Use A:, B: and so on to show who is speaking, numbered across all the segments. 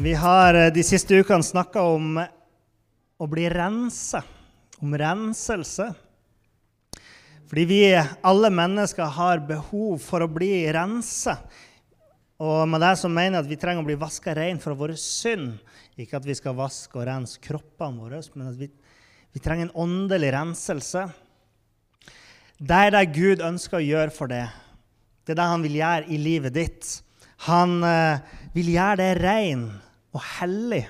A: vi har eh, de siste ukene snakka om å bli rensa, om renselse. Fordi vi alle mennesker har behov for å bli rensa. Og med det så mener jeg at vi trenger å bli vaska rein fra våre synd. Ikke at vi skal vaske og rense kroppene våre, men at vi, vi trenger en åndelig renselse. Det er det Gud ønsker å gjøre for deg. Det er det han vil gjøre i livet ditt. Han eh, vil gjøre det rein og hellig,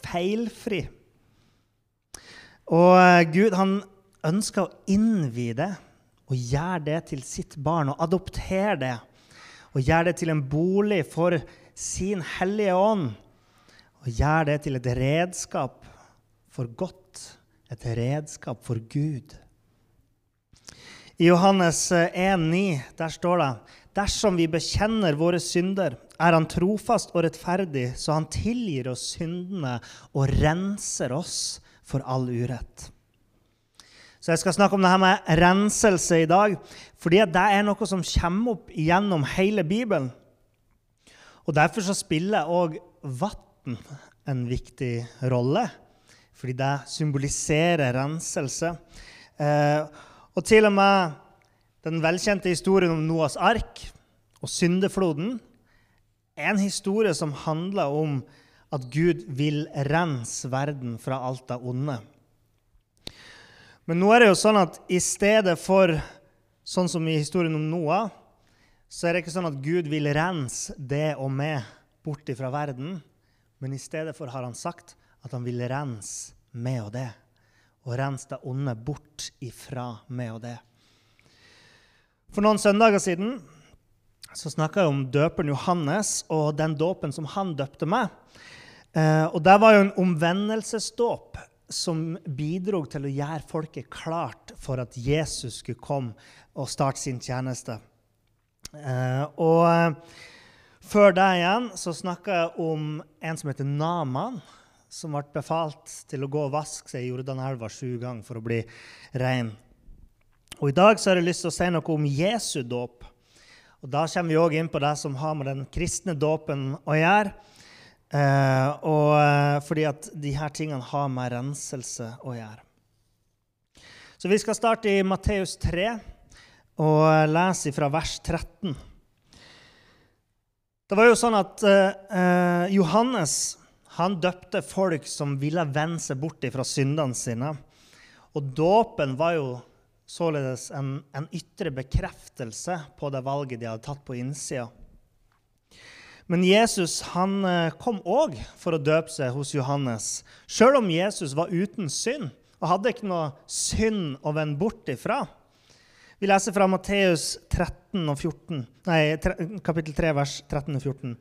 A: feilfri. Og eh, Gud han ønsker å innvie det og gjøre det til sitt barn og adoptere det. Og gjøre det til en bolig for sin hellige ånd. Og gjøre det til et redskap for godt, et redskap for Gud. I Johannes 1,9 eh, der står det Dersom vi bekjenner våre synder, er han trofast og rettferdig, så han tilgir oss syndene og renser oss for all urett. Så Jeg skal snakke om det her med renselse i dag, fordi det er noe som kommer opp gjennom hele Bibelen. Og Derfor så spiller òg vann en viktig rolle, fordi det symboliserer renselse. Eh, og til og med den velkjente historien om Noas ark og syndefloden en historie som handler om at Gud vil rense verden fra alt det onde. Men nå er det jo sånn at i stedet for sånn som i historien om Noah, så er det ikke sånn at Gud vil rense det og meg bort fra verden. Men i stedet for har han sagt at han vil rense meg og det. Og rense det onde bort ifra meg og det. For noen søndager siden så snakka jeg om døperen Johannes og den dåpen som han døpte meg. Eh, og Det var jo en omvendelsesdåp som bidro til å gjøre folket klart for at Jesus skulle komme og starte sin tjeneste. Eh, og eh, før det igjen så snakka jeg om en som heter Naman, som ble befalt til å gå og vaske seg i Jordanelva sju ganger for å bli ren. Og I dag så har jeg lyst til å si noe om Jesu dåp. Og Da kommer vi òg inn på det som har med den kristne dåpen å gjøre. Eh, og eh, fordi at de her tingene har med renselse å gjøre. Så Vi skal starte i Matteus 3 og lese fra vers 13. Det var jo sånn at eh, Johannes han døpte folk som ville vende seg bort fra syndene sine. Og dåpen var jo således en, en ytre bekreftelse på det valget de hadde tatt på innsida. Men Jesus han eh, kom òg for å døpe seg hos Johannes, sjøl om Jesus var uten synd og hadde ikke noe synd å vende bort ifra. Vi leser fra Matteus 13 og 14, nei, kapittel 3, vers 13 og 14.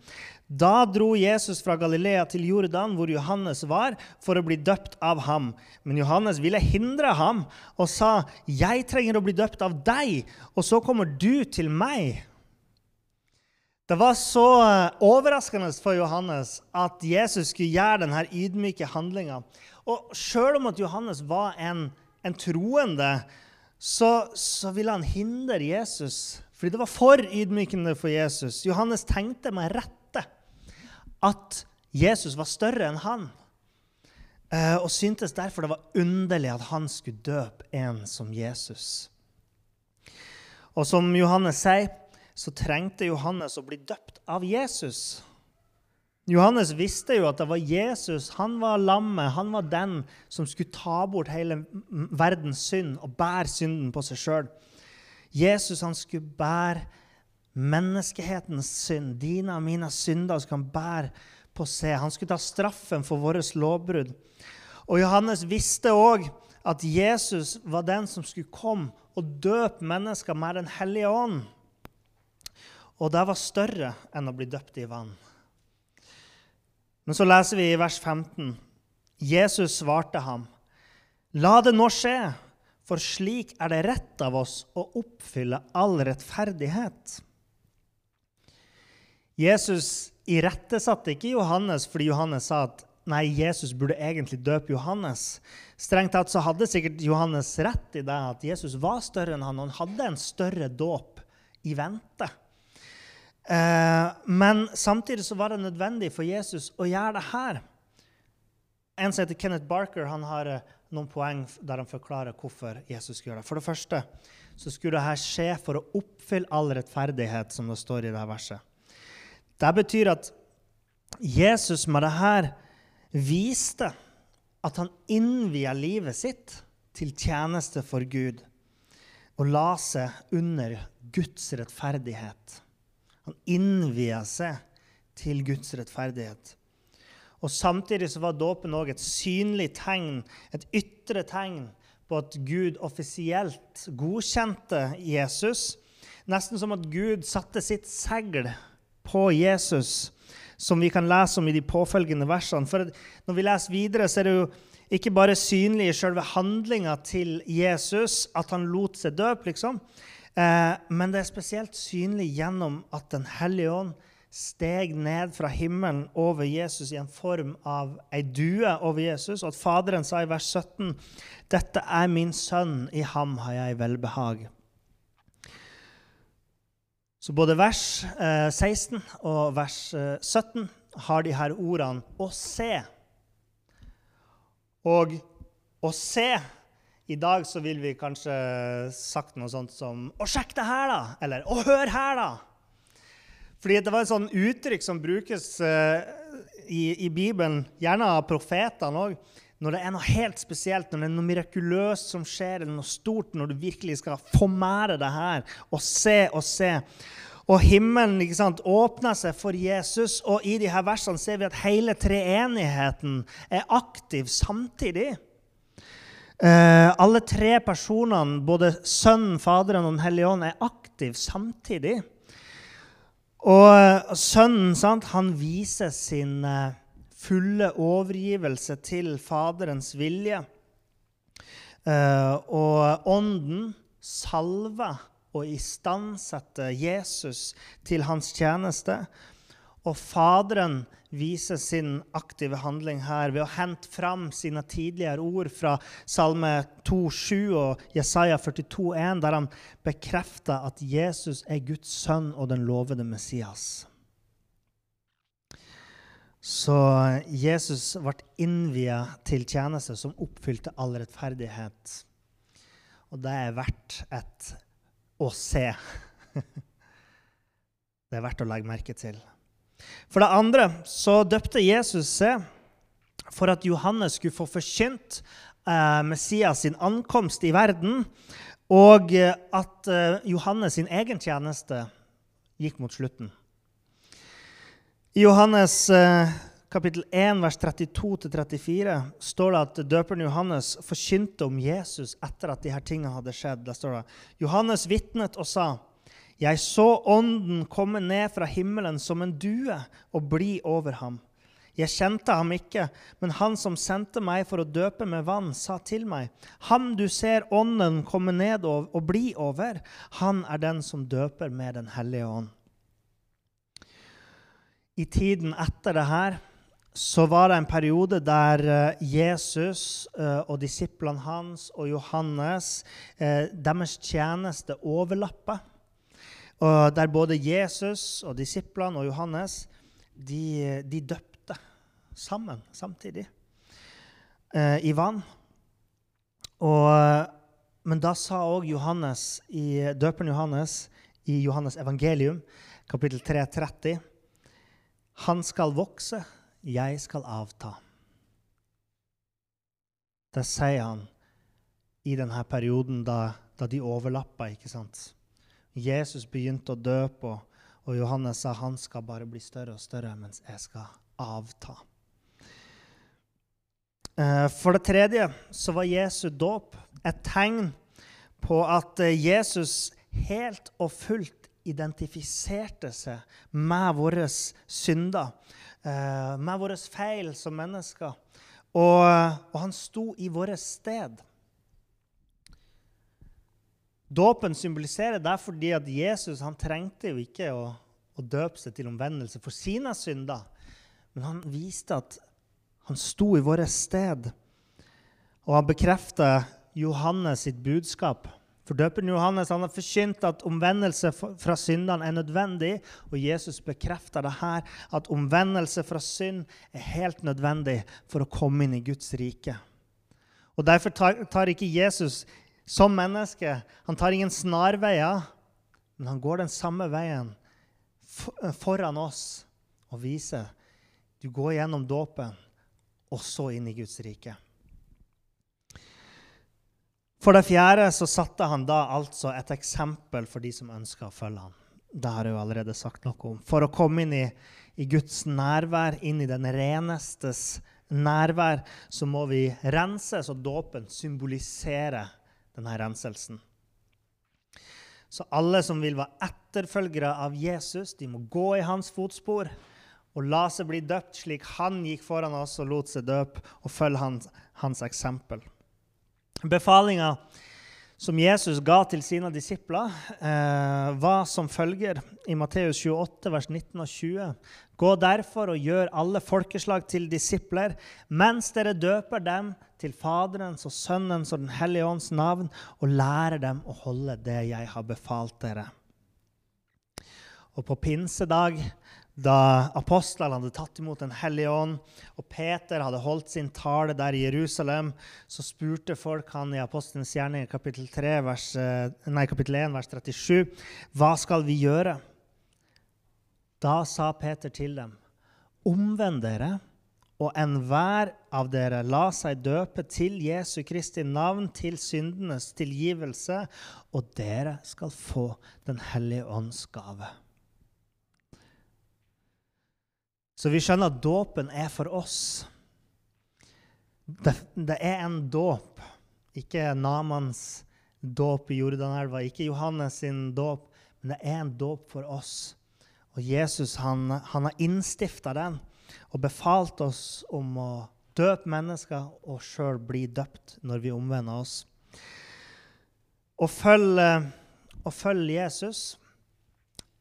A: Da dro Jesus fra Galilea til Jordan, hvor Johannes var, for å bli døpt av ham. Men Johannes ville hindre ham og sa, 'Jeg trenger å bli døpt av deg, og så kommer du til meg.' Det var så eh, overraskende for Johannes at Jesus skulle gjøre denne ydmyke handlinga. Og sjøl om at Johannes var en, en troende, så, så ville han hindre Jesus, fordi det var for ydmykende for Jesus. Johannes tenkte med rette at Jesus var større enn han, eh, og syntes derfor det var underlig at han skulle døpe en som Jesus. Og som Johannes sier, så trengte Johannes å bli døpt av Jesus. Johannes visste jo at det var Jesus, han var lammet, han var den som skulle ta bort hele verdens synd og bære synden på seg sjøl. Jesus han skulle bære menneskehetens synd, dine og mine synder, skulle han bære på seg. Han skulle ta straffen for våre lovbrudd. Og Johannes visste òg at Jesus var den som skulle komme og døpe mennesker med Den hellige ånd. Og det var større enn å bli døpt i vann. Men så leser vi i vers 15. Jesus svarte ham, La det nå skje, for slik er det rett av oss å oppfylle all rettferdighet. Jesus irettesatte ikke Johannes fordi Johannes sa at nei, Jesus burde egentlig døpe Johannes. Strengt tatt så hadde sikkert Johannes rett i det at Jesus var større enn han, og han hadde en større dåp i vente. Eh, men samtidig så var det nødvendig for Jesus å gjøre det her. En som heter Kenneth Barker, han har eh, noen poeng der han forklarer hvorfor Jesus gjør det. For det første så skulle dette skje for å oppfylle all rettferdighet, som det står i dette verset. Det betyr at Jesus med dette viste at han innvia livet sitt til tjeneste for Gud og la seg under Guds rettferdighet. Han innvia seg til Guds rettferdighet. Og Samtidig så var dåpen òg et synlig tegn, et ytre tegn, på at Gud offisielt godkjente Jesus. Nesten som at Gud satte sitt segl på Jesus, som vi kan lese om i de påfølgende versene. For når vi leser videre, så er det jo ikke bare synlig i selve handlinga til Jesus at han lot seg døpe, liksom. Eh, men det er spesielt synlig gjennom at Den hellige ånd steg ned fra himmelen over Jesus i en form av ei due over Jesus, og at Faderen sa i vers 17.: Dette er min sønn, i ham har jeg velbehag. Så både vers 16 eh, og vers 17 eh, har de her ordene 'å se'. Og 'å se' I dag så vil vi kanskje sagt noe sånt som 'Å, sjekk det her, da!' Eller 'Å, hør her, da!' Fordi det var et sånt uttrykk som brukes uh, i, i, Bibelen, gjerne av profetene òg, når det er noe helt spesielt, når det er noe mirakuløst som skjer, eller noe stort, når du virkelig skal få deg det her og se og se. Og himmelen ikke sant, åpner seg for Jesus, og i de her versene ser vi at hele treenigheten er aktiv samtidig. Uh, alle tre personene, både Sønnen, Faderen og Den hellige ånd, er aktiv samtidig. Og Sønnen sant, han viser sin uh, fulle overgivelse til Faderens vilje. Og Ånden salver og istandsetter Jesus til hans tjeneste. Og Faderen viser sin aktive handling her ved å hente fram sine tidligere ord fra Salme 2,7 og Jesaja 42,1, der han bekrefter at Jesus er Guds sønn og den lovede Messias. Så Jesus ble innvia til tjeneste som oppfylte all rettferdighet. Og det er verdt et å se. Det er verdt å legge merke til. For det andre så døpte Jesus seg for at Johannes skulle få forkynt eh, Messias sin ankomst i verden, og eh, at eh, Johannes sin egen tjeneste gikk mot slutten. I Johannes eh, kapittel 1, vers 32-34 står det at døperen Johannes forkynte om Jesus etter at disse tingene hadde skjedd. Der står det Johannes vitnet og sa jeg så Ånden komme ned fra himmelen som en due og bli over ham. Jeg kjente ham ikke, men han som sendte meg for å døpe med vann, sa til meg, Ham du ser Ånden komme ned og, bli over, han er den som døper med Den hellige ånd. I tiden etter det her så var det en periode der eh, Jesus eh, og disiplene hans og Johannes, eh, deres tjeneste overlappa. Og der både Jesus og disiplene og Johannes de, de døpte sammen samtidig i vann. Og, men da sa òg døperen Johannes i Johannes evangelium, kapittel 3, 30, han skal vokse 'Jeg skal avta'. Det sier han i denne perioden da, da de overlappa. ikke sant? Jesus begynte å døpe, og, og Johannes sa han skal bare bli større og større, mens jeg skal avta. Eh, for det tredje så var Jesu dåp et tegn på at eh, Jesus helt og fullt identifiserte seg med våre synder. Eh, med våre feil som mennesker. Og, og han sto i våre sted. Dåpen symboliserer det fordi at Jesus han trengte jo ikke å, å døpe seg til omvendelse for sine synder, men han viste at han sto i våre sted. Og han bekrefter Johannes sitt budskap. For døperen Johannes han har forkynt at omvendelse fra syndene er nødvendig. Og Jesus bekrefter det her, at omvendelse fra synd er helt nødvendig for å komme inn i Guds rike. Og Derfor tar, tar ikke Jesus som menneske han tar ingen snarveier, men han går den samme veien foran oss og viser du går gjennom dåpen og så inn i Guds rike. For det fjerde så satte han da altså et eksempel for de som ønska å følge ham. Det har jeg jo allerede sagt noe om. For å komme inn i, i, Guds nærvær, inn i den renestes nærvær, så må vi renses, og dåpen symboliserer denne renselsen. Så alle som vil være etterfølgere av Jesus, de må gå i hans fotspor og la seg bli døpt slik han gikk foran oss og lot seg døpe, og følge hans, hans eksempel. Befalinga som Jesus ga til sine disipler, eh, var som følger i Matteus 28, vers 19 og 20. Gå derfor og gjør alle folkeslag til disipler, mens dere døper dem til Faderens og Sønnens og Den hellige ånds navn, og lærer dem å holde det jeg har befalt dere. Og på pinsedag da apostlene hadde tatt imot Den hellige ånd, og Peter hadde holdt sin tale der i Jerusalem, så spurte folk han i Apostelens gjerning kapittel, 3, vers, eh, nei, kapittel 1, vers 37, hva skal vi gjøre? Da sa Peter til dem, omvend dere, og enhver av dere la seg døpe til Jesu Kristi navn til syndenes tilgivelse, og dere skal få Den hellige ånds gave. Så vi skjønner at dåpen er for oss. Det, det er en dåp, ikke Namans dåp i Jordanelva, ikke Johannes sin dåp, men det er en dåp for oss. Og Jesus han, han har innstifta den og befalt oss om å døpe mennesker og sjøl bli døpt når vi omvender oss. Å følge, å følge Jesus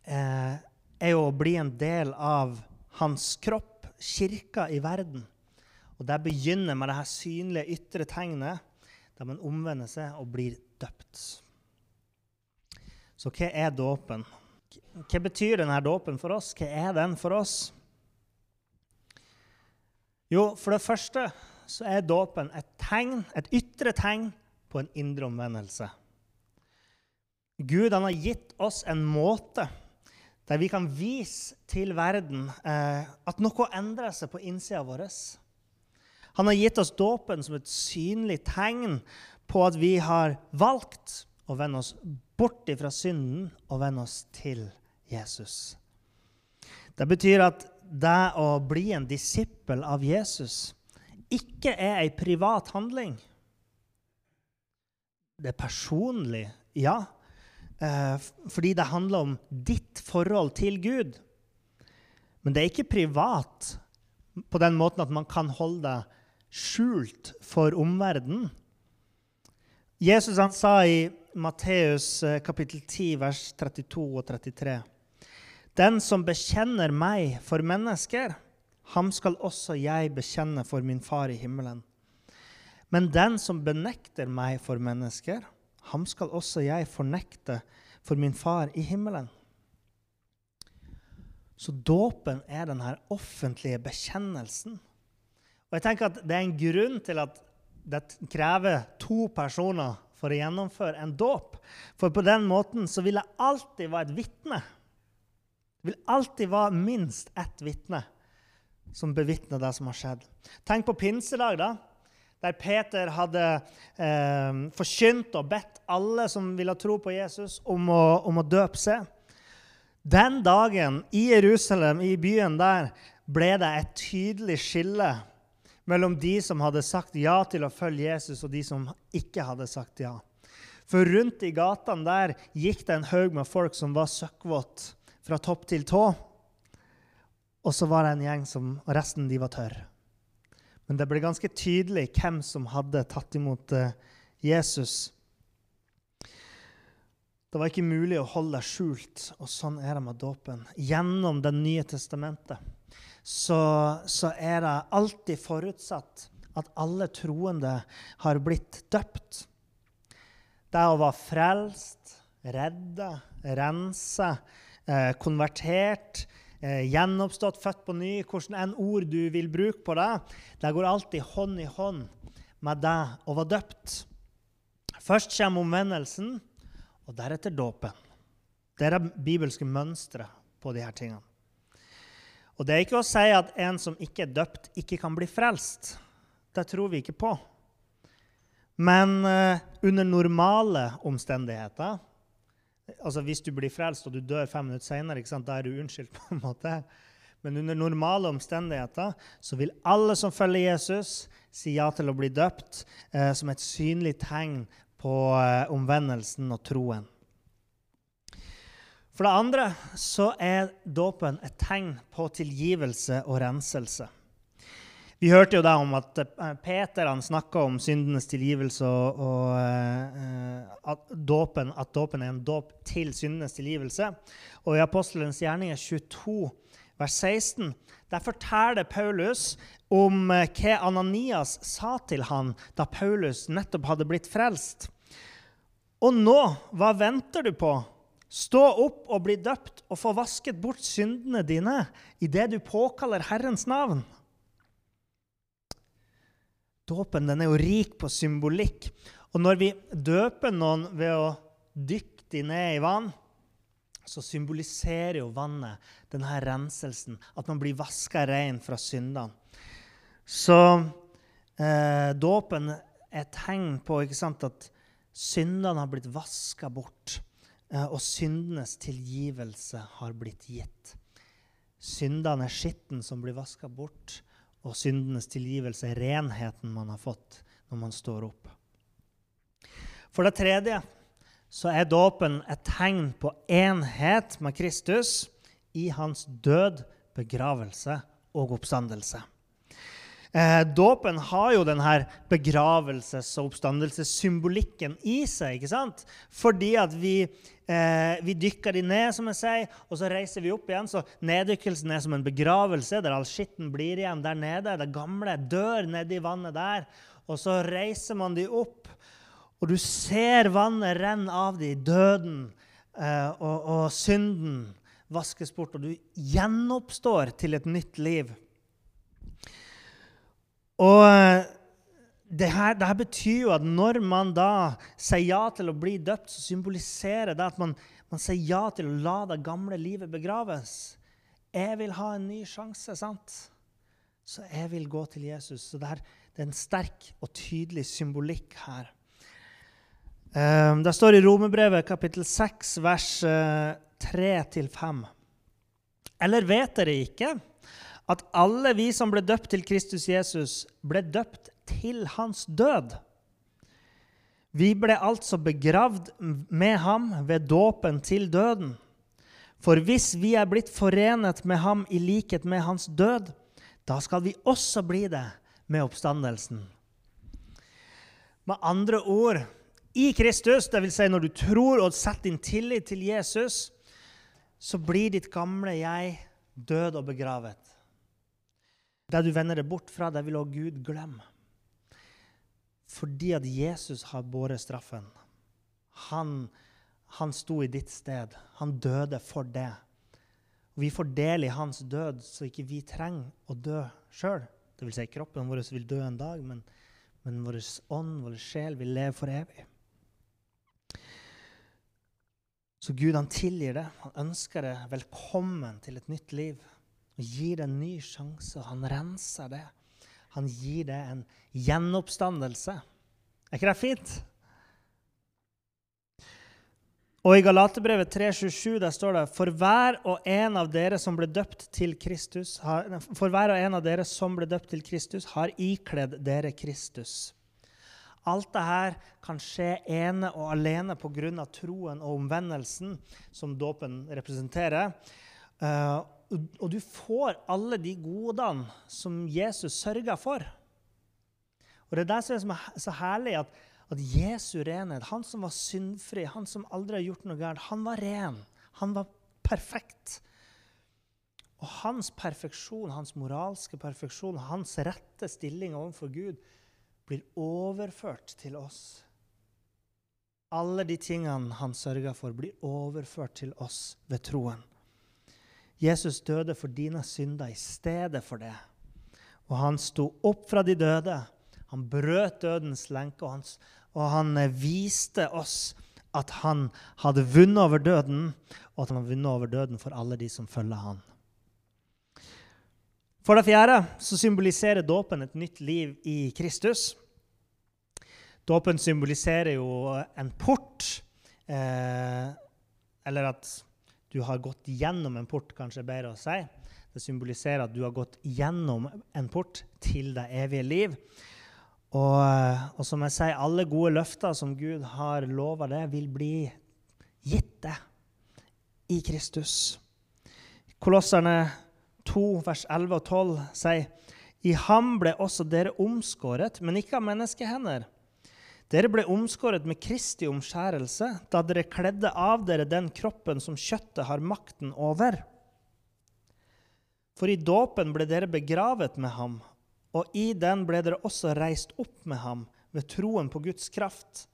A: eh, er jo å bli en del av hans kropp, kirka i verden. Og Det begynner med det her synlige ytre tegnet, der man omvender seg og blir døpt. Så hva er dåpen? Hva betyr denne dåpen for oss? Hva er den for oss? Jo, for det første så er dåpen et tegn, et ytre tegn på en indre omvendelse. Gud han har gitt oss en måte der vi kan vise til verden eh, at noe endrer seg på innsida vår. Han har gitt oss dåpen som et synlig tegn på at vi har valgt å vende oss bort fra synden og vende oss til Jesus. Det betyr at det å bli en disippel av Jesus ikke er ei privat handling. Det er personlig, ja, fordi det handler om ditt forhold til Gud. Men det er ikke privat på den måten at man kan holde det skjult for omverdenen. Jesus han sa i Matteus eh, kapittel 10, vers 32 og 33.: Den som bekjenner meg for mennesker, ham skal også jeg bekjenne for min far i himmelen. Men den som benekter meg for mennesker, ham skal også jeg fornekte for min far i himmelen. Så dåpen er den her offentlige bekjennelsen. Og jeg tenker at Det er en grunn til at det krever to personer for å gjennomføre en dåp. For på den måten så vil jeg alltid være et vitne. Det vil alltid være minst ett vitne som bevitner det som har skjedd. Tenk på pinsedag. da der Peter hadde eh, forkynt og bedt alle som ville tro på Jesus, om å, om å døpe seg. Den dagen i Jerusalem, i byen der, ble det et tydelig skille mellom de som hadde sagt ja til å følge Jesus, og de som ikke hadde sagt ja. For rundt i gatene der gikk det en haug med folk som var søkkvåte fra topp til tå. Og så var det en gjeng som, og resten de var tørre. Men det ble ganske tydelig hvem som hadde tatt imot eh, Jesus. Det var ikke mulig å holde det skjult, og sånn er det med dåpen. Gjennom Det nye testamentet så, så er det alltid forutsatt at alle troende har blitt døpt. Det å være frelst, redda, rensa, eh, konvertert, gjenoppstått, født på ny, hvordan enn ord du vil bruke på det, det går alltid hånd i hånd med det å være døpt. Først kommer omvendelsen, og deretter dåpen. Det er det bibelske mønsteret på disse tingene. Og Det er ikke å si at en som ikke er døpt, ikke kan bli frelst. Det tror vi ikke på. Men uh, under normale omstendigheter altså Hvis du blir frelst og du dør fem minutter senere, da er du unnskyldt. på en måte. Men under normale omstendigheter så vil alle som følger Jesus, si ja til å bli døpt eh, som et synlig tegn på eh, omvendelsen og troen. For det andre så er dåpen et tegn på tilgivelse og renselse. Vi hørte jo da om at eh, Peter han snakka om syndenes tilgivelse og, og uh, at, dåpen, at dåpen er en dåp til syndenes tilgivelse. Og i Apostelens gjerninger 22, vers 16, der forteller Paulus om uh, hva Ananias sa til han da Paulus nettopp hadde blitt frelst. Og nå, hva venter du på? Stå opp og bli døpt og få vasket bort syndene dine idet du påkaller Herrens navn. Dåpen er jo rik på symbolikk. Og når vi døper noen ved å dykke dem ned i vann, så symboliserer jo vannet denne renselsen, at man blir vaska rein fra syndene. Så eh, dåpen er et tegn på sant, at syndene har blitt vaska bort, eh, og syndenes tilgivelse har blitt gitt. Syndene er skitten som blir vaska bort, og syndenes tilgivelse renheten man har fått når man står opp. For det tredje så er dåpen et tegn på enhet med Kristus i hans død, begravelse og oppstandelse. Eh, dåpen har jo denne begravelses- og oppstandelsessymbolikken i seg. ikke sant? Fordi at vi, eh, vi dykker de ned, som jeg sier, og så reiser vi opp igjen. Så neddykkelsen er som en begravelse, der all skitten blir igjen der nede. Det gamle dør nedi vannet der. Og så reiser man de opp, og du ser vannet renne av de, døden eh, og, og synden vaskes bort, og du gjenoppstår til et nytt liv. Og eh, det her, det her, betyr jo at når man da sier ja til å bli døpt, så symboliserer det at man, man sier ja til å la det gamle livet begraves. Jeg vil ha en ny sjanse, sant? Så jeg vil gå til Jesus. Så det, her, det er en sterk og tydelig symbolikk her. Um, det står i Romerbrevet kapittel 6, vers uh, eh, 3-5. Eller vet dere ikke at alle vi som ble døpt til Kristus Jesus, ble døpt til hans død. Vi ble altså begravd med ham ved dåpen til døden. For hvis vi er blitt forenet med ham i likhet med hans død, da skal vi også bli det med oppstandelsen. Med andre ord i Kristus, dvs. Si når du tror og setter din tillit til Jesus, så blir ditt gamle jeg død og begravet. Det du vender deg bort fra, det vil også Gud glemme. Fordi at Jesus har båret straffen. Han, han sto i ditt sted. Han døde for det. Og Vi får del i hans død, så ikke vi trenger å dø sjøl. Vil si, kroppen vår vil dø en dag, men, men vår ånd, vår sjel, vil leve for evig. Så Gud han tilgir det. Han ønsker det velkommen til et nytt liv og gir det en ny sjanse. Han renser det. Han gir det en gjenoppstandelse. Er ikke det fint? Og I Galaterbrevet 3.27 der står det for hver og en av dere som ble døpt til Kristus, har, for hver og en av dere som ble døpt til Kristus, har ikledd dere Kristus. Alt dette kan skje ene og alene pga. troen og omvendelsen som dåpen representerer. Og du får alle de godene som Jesus sørga for. Og det er det som er så herlig, at, at Jesu renhet, han som var syndfri, han som aldri har gjort noe galt, han var ren. Han var perfekt. Og hans perfeksjon, hans moralske perfeksjon, hans rette stilling overfor Gud, blir overført til oss. Alle de tingene han sørga for, blir overført til oss ved troen. Jesus døde for dine synder i stedet for det. Og han sto opp fra de døde han brøt dødens lenke, og han, eh, viste oss at han hadde vunnet over døden, og at han hadde vunnet over døden for alle de som følger han. For det fjerde så symboliserer dåpen et nytt liv i Kristus. Dåpen symboliserer jo en port, eh, eller at du har gått gjennom en port, kanskje bedre å si. Det symboliserer at du har gått gjennom en port til det evige liv. Og, og, som jeg sier, alle gode løfter som Gud har lova deg, vil bli gitt det i Kristus. Kolosserne 2, vers 11 og 12 sier i ham ble også dere omskåret, men ikke av menneskehender. Dere ble omskåret med Kristi omskjærelse da dere kledde av dere den kroppen som kjøttet har makten over. For i dåpen ble dere begravet med ham og i den ble dere også reist opp med ham ved troen på Guds kraft,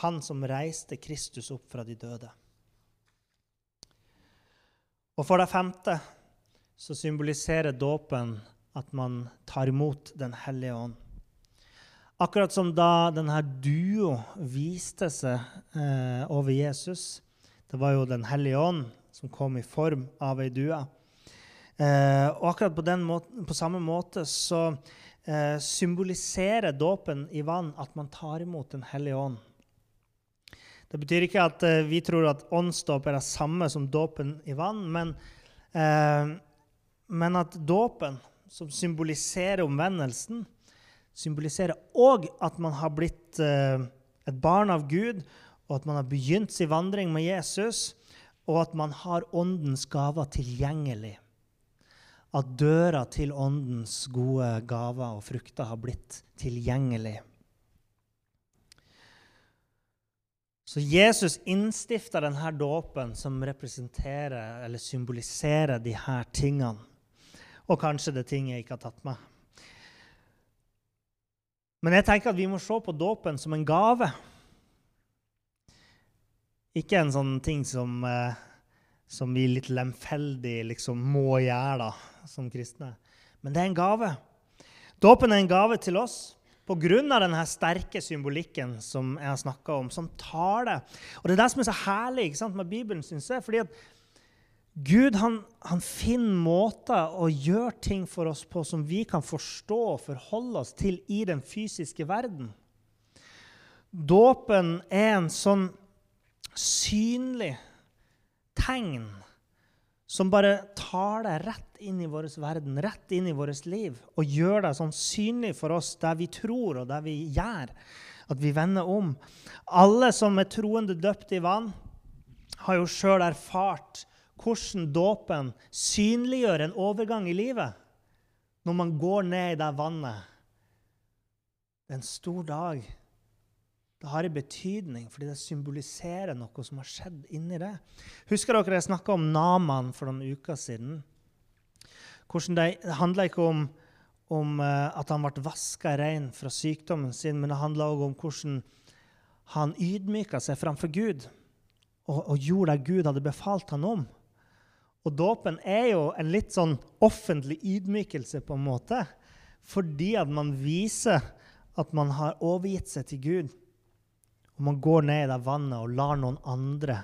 A: han som reiste Kristus opp fra de døde. Og for det femte så symboliserer dåpen at man tar imot Den hellige ånd. Akkurat som da denne duo viste seg eh, over Jesus. Det var jo Den hellige ånd som kom i form av ei due. Eh, og akkurat på, måten, på, samme måte så eh, symboliserer dåpen i vann at man tar imot Den hellige ånd. Det betyr ikke at eh, vi tror at åndsdåp er det samme som dåpen i vann, men, eh, men at dåpen, som symboliserer omvendelsen, symboliserer òg at man har blitt eh, et barn av Gud, og at man har begynt sin vandring med Jesus, og at man har åndens gaver tilgjengelig at døra til Åndens gode gaver og frukter har blitt tilgjengelig. Så Jesus innstifta denne dåpen som representerer eller symboliserer de her tingene. Og kanskje det er ting jeg ikke har tatt med. Men jeg tenker at vi må se på dåpen som en gave. Ikke en sånn ting som eh, som vi litt lemfeldig liksom må gjøre da, som kristne. Men det er en gave. Dåpen er en gave til oss pga. denne sterke symbolikken som jeg har snakka om, som tar det. Og Det er det som er så herlig sant, med Bibelen, syns jeg. fordi at Gud han, han, finner måter å gjøre ting for oss på som vi kan forstå og forholde oss til i den fysiske verden. Dåpen er en sånn synlig tegn som bare tar deg rett inn i vår verden, rett inn i vårt liv, og gjør deg sånn synlig for oss der vi tror, og der vi gjør, at vi vender om. Alle som er troende døpt i vann, har jo sjøl erfart hvordan dåpen synliggjør en overgang i livet når man går ned i det vannet. Det er en stor dag det har en betydning fordi det symboliserer noe som har skjedd inni det. Husker dere jeg snakka om Naman for noen uker siden? Det, det handla ikke om, om uh, at han ble vaska rein fra sykdommen sin, men det handla òg om hvordan han ydmyka seg framfor Gud og, og, gjorde det Gud hadde befalt han om. Og dåpen er jo en litt sånn offentlig ydmykelse, på en måte, fordi at man viser at man har overgitt seg til Gud og man går ned i det vannet og lar noen andre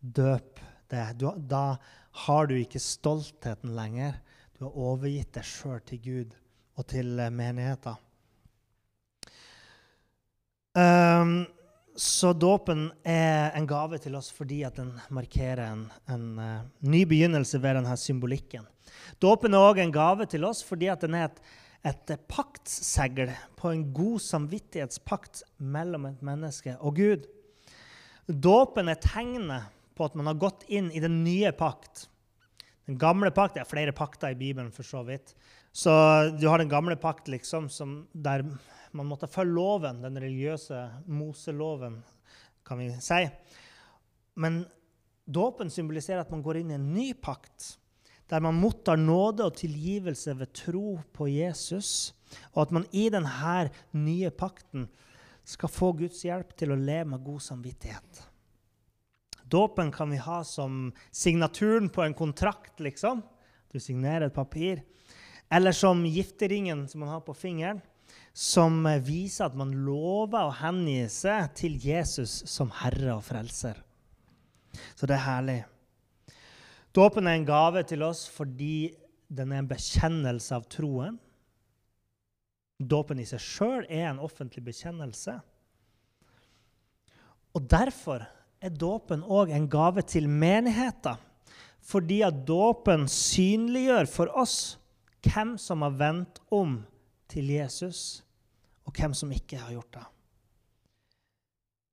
A: døpe det, da har du ikke stoltheten lenger. Du har overgitt deg sjøl til Gud og til eh, menigheten. Um, så dåpen er en gave til oss fordi at den markerer en, en uh, ny begynnelse ved denne symbolikken. Dåpen er òg en gave til oss fordi at den er et et paktsegl på en god samvittighetspakt mellom et menneske og Gud. Dåpen er tegnet på at man har gått inn i den nye pakt. Den gamle pakt Det er flere pakter i Bibelen, for så vidt. Så du har den gamle pakt liksom, der Man måtte følge loven, den religiøse Moseloven, kan vi si. Men dåpen symboliserer at man går inn i en ny pakt, der man mottar nåde og tilgivelse ved tro på Jesus, og at man i denne nye pakten skal få Guds hjelp til å leve med god samvittighet. Dåpen kan vi ha som signaturen på en kontrakt, liksom. Du signerer et papir. Eller som gifteringen som man har på fingeren, som viser at man lover å hengi seg til Jesus som herre og frelser. Så det er herlig. Dåpen er en gave til oss fordi den er en bekjennelse av troen. Dåpen i seg sjøl er en offentlig bekjennelse. Og derfor er dåpen òg en gave til menigheten. Fordi at dåpen synliggjør for oss hvem som har vendt om til Jesus, og hvem som ikke har gjort det.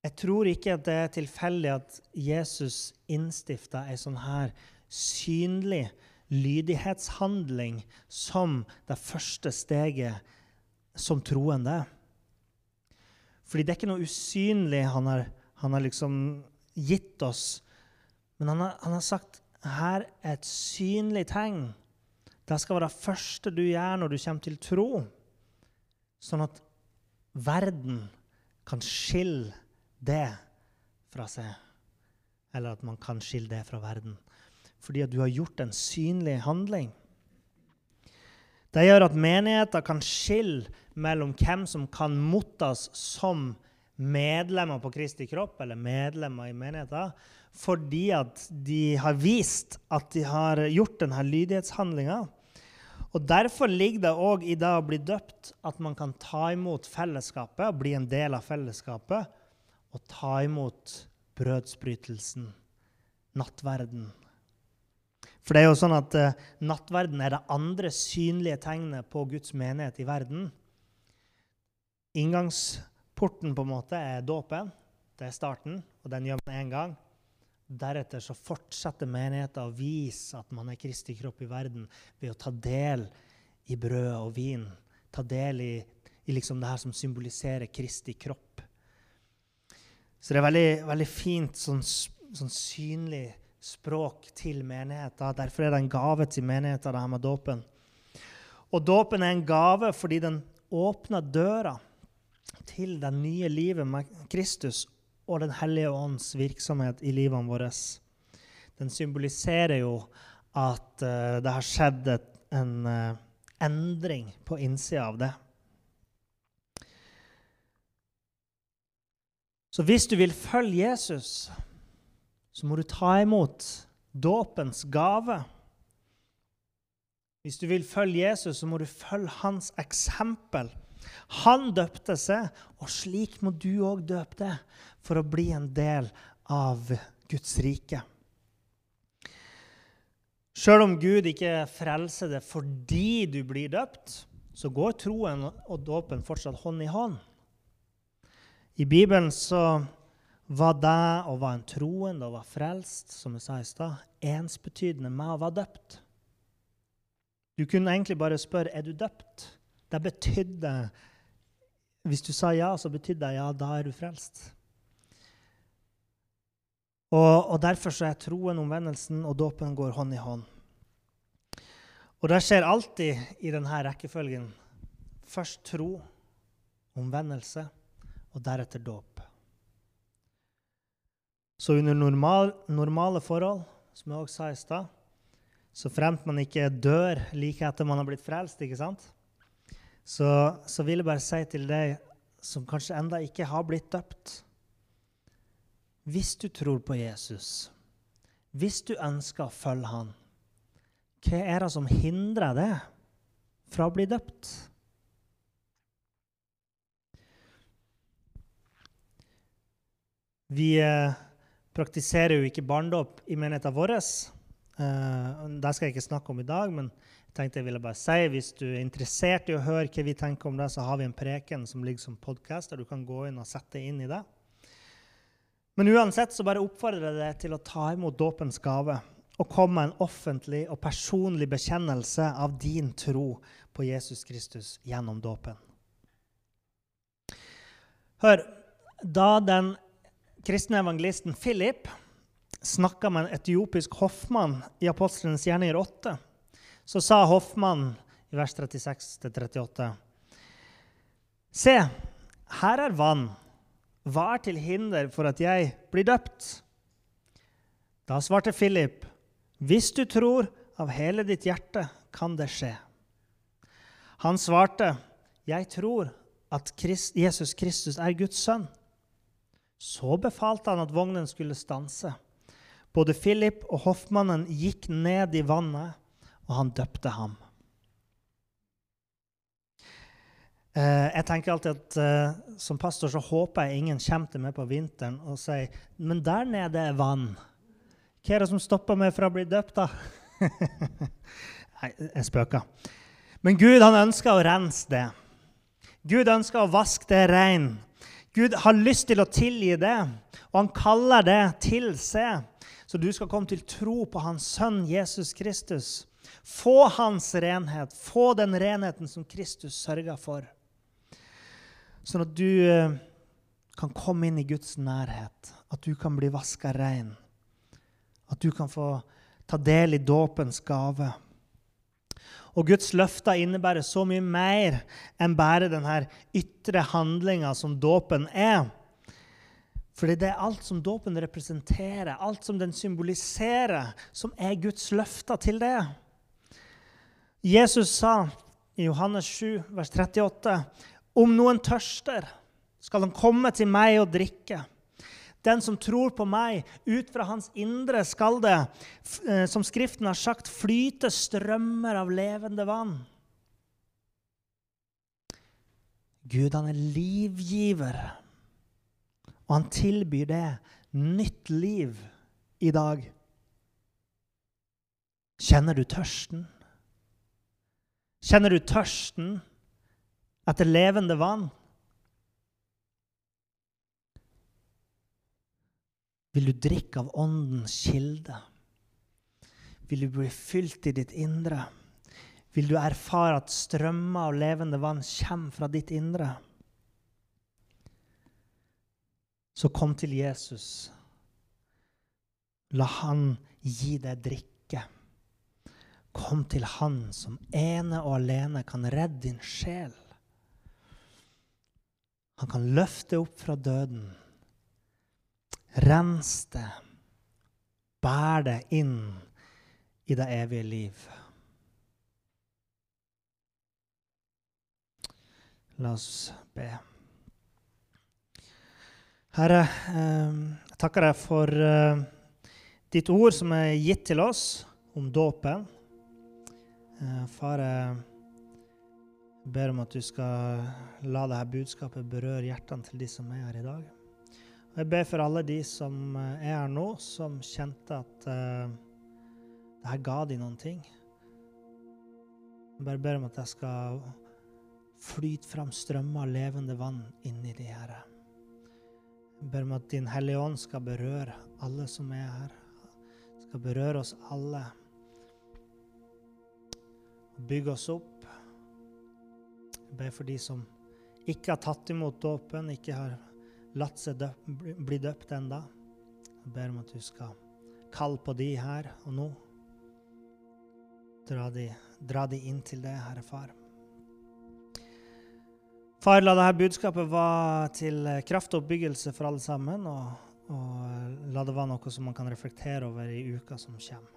A: Jeg tror ikke det er tilfeldig at Jesus innstifta ei sånn her synlig lydighetshandling som det første steget som troende. Fordi det er ikke noe usynlig han har, han har liksom gitt oss. Men han har, han har sagt her er et synlig tegn. Det skal være det første du gjør når du kommer til tro, sånn at verden kan skille det fra seg. Eller at man kan skille det fra verden. Fordi at du har gjort en synlig handling. Det gjør at menigheter kan skille mellom hvem som kan mottas som medlemmer på Kristi kropp, eller medlemmer i menigheten, fordi at de har vist at de har gjort denne lydighetshandlinga. Og Derfor ligger det òg i det å bli døpt at man kan ta imot fellesskapet bli en del av fellesskapet, og ta imot brødsbrytelsen, nattverden. For det er jo sånn at uh, nattverden er det andre synlige tegnet på Guds menighet i verden. Inngangsporten på en måte er dåpen. Det er starten, og den gjør man én gang. Deretter så fortsetter menigheten å vise at man er Kristi kropp i verden ved å ta del i brød og vin. Ta del i, i liksom det her som symboliserer Kristi kropp. Så det er veldig, veldig fint sånn, sånn synlig språk til menigheten. Derfor er det en gave til menigheten, det her med dåpen. Og dåpen er en gave fordi den åpner døra til det nye livet med Kristus og Den hellige ånds virksomhet i livene våre. Den symboliserer jo at uh, det har skjedd et, en uh, endring på innsida av det. Så hvis du vil følge Jesus, så må du ta imot dåpens gave. Hvis du vil følge Jesus, så må du følge hans eksempel. Han døpte seg, og slik må du òg døpe deg for å bli en del av Guds rike. Sjøl om Gud ikke frelser deg fordi du blir døpt, så går troen og dåpen fortsatt hånd i hånd. I Bibelen så var det å være en troende og være frelst, som jeg sa i stad, ensbetydende med å være døpt. Du kunne egentlig bare spørre er du døpt. Det betydde hvis du sa ja, så betydde det ja, da er du frelst. Og, og Derfor så er troen, omvendelsen og dåpen går hånd i hånd. Og det skjer alltid i denne rekkefølgen. Først tro, omvendelse, og deretter dåp. Så under normal, normale forhold, som jeg også sa i stad, så fremt man ikke dør like etter man har blitt frelst, ikke sant? Så, så vil jeg bare si til deg som kanskje enda ikke har blitt døpt Hvis du tror på Jesus, hvis du ønsker å følge han, hva er det som hindrer det fra å bli døpt? Vi eh, praktiserer jo ikke barndåp i menigheten vår. Eh, det skal jeg ikke snakke om i dag, men tenkte jeg ville bare si, Hvis du er interessert i å høre hva vi tenker om det, så har vi en preken som ligger som podkast, der du kan gå inn og sette inn i det. Men uansett så bare oppfordrer jeg deg til å ta imot dåpens gave og komme med en offentlig og personlig bekjennelse av din tro på Jesus Kristus gjennom dåpen. Hør, da den kristne evangelisten Philip snakka med en etiopisk hoffmann i Apostlenes gjerninger 8, så sa Hoffmann i vers 36-38 Se, her er vann. Hva er til hinder for at jeg blir døpt? Da svarte Philip, hvis du tror av hele ditt hjerte, kan det skje. Han svarte, jeg tror at Jesus Kristus er Guds sønn. Så befalte han at vognen skulle stanse. Både Philip og hoffmannen gikk ned i vannet, og han døpte ham. Eh, jeg tenker alltid at uh, Som pastor så håper jeg ingen kommer til meg på vinteren og sier men der nede er vann. Hva er det som stopper meg fra å bli døpt, da? Nei, jeg spøker. Men Gud han ønsker å rense det. Gud ønsker å vaske det rein. Gud har lyst til å tilgi det, og han kaller det til seg. Så du skal komme til tro på hans sønn Jesus Kristus. Få hans renhet. Få den renheten som Kristus sørga for. Sånn at du eh, kan komme inn i Guds nærhet. At du kan bli vaska rein. At du kan få ta del i dåpens gave. Og Guds løfter innebærer så mye mer enn bare denne ytre handlinga som dåpen er. Fordi det er alt som dåpen representerer, alt som den symboliserer, som er Guds løfter til det. Jesus sa i Johannes 7, vers 38.: Om noen tørster, skal han komme til meg og drikke. Den som tror på meg, ut fra hans indre skal det, eh, som Skriften har sagt, flyte strømmer av levende vann. Gud, han er livgiver, og han tilbyr det nytt liv i dag. Kjenner du tørsten? Kjenner du tørsten etter levende vann? Vil du drikke av Åndens kilde? Vil du bli fylt i ditt indre? Vil du erfare at strømmer av levende vann kommer fra ditt indre? Så kom til Jesus. La han gi deg drikke. Kom til Han som ene og alene kan redde din sjel. Han kan løfte opp fra døden Rens det. Bær det inn i det evige liv. La oss be. Herre, eh, jeg takker deg for eh, ditt ord som er gitt til oss om dåpen. Eh, far, jeg ber om at du skal la dette budskapet berøre hjertene til de som er her i dag. Jeg ber for alle de som eh, er her nå, som kjente at uh, det her ga de noen ting. Jeg bare ber om at jeg skal flyte fram strømmer av levende vann inni de her. Jeg ber om at Din Hellige Ånd skal berøre alle som er her. Skal berøre oss alle. Og bygge oss opp. Jeg ber for de som ikke har tatt imot dåpen, ikke har latt seg døp, bli døpt enda. Jeg ber om at du skal kalle på de her og nå. Dra de, dra de inn til det, Herre Far. Far, la dette budskapet være til kraft og oppbyggelse for alle sammen, og, og la det være noe som man kan reflektere over i uka som kommer.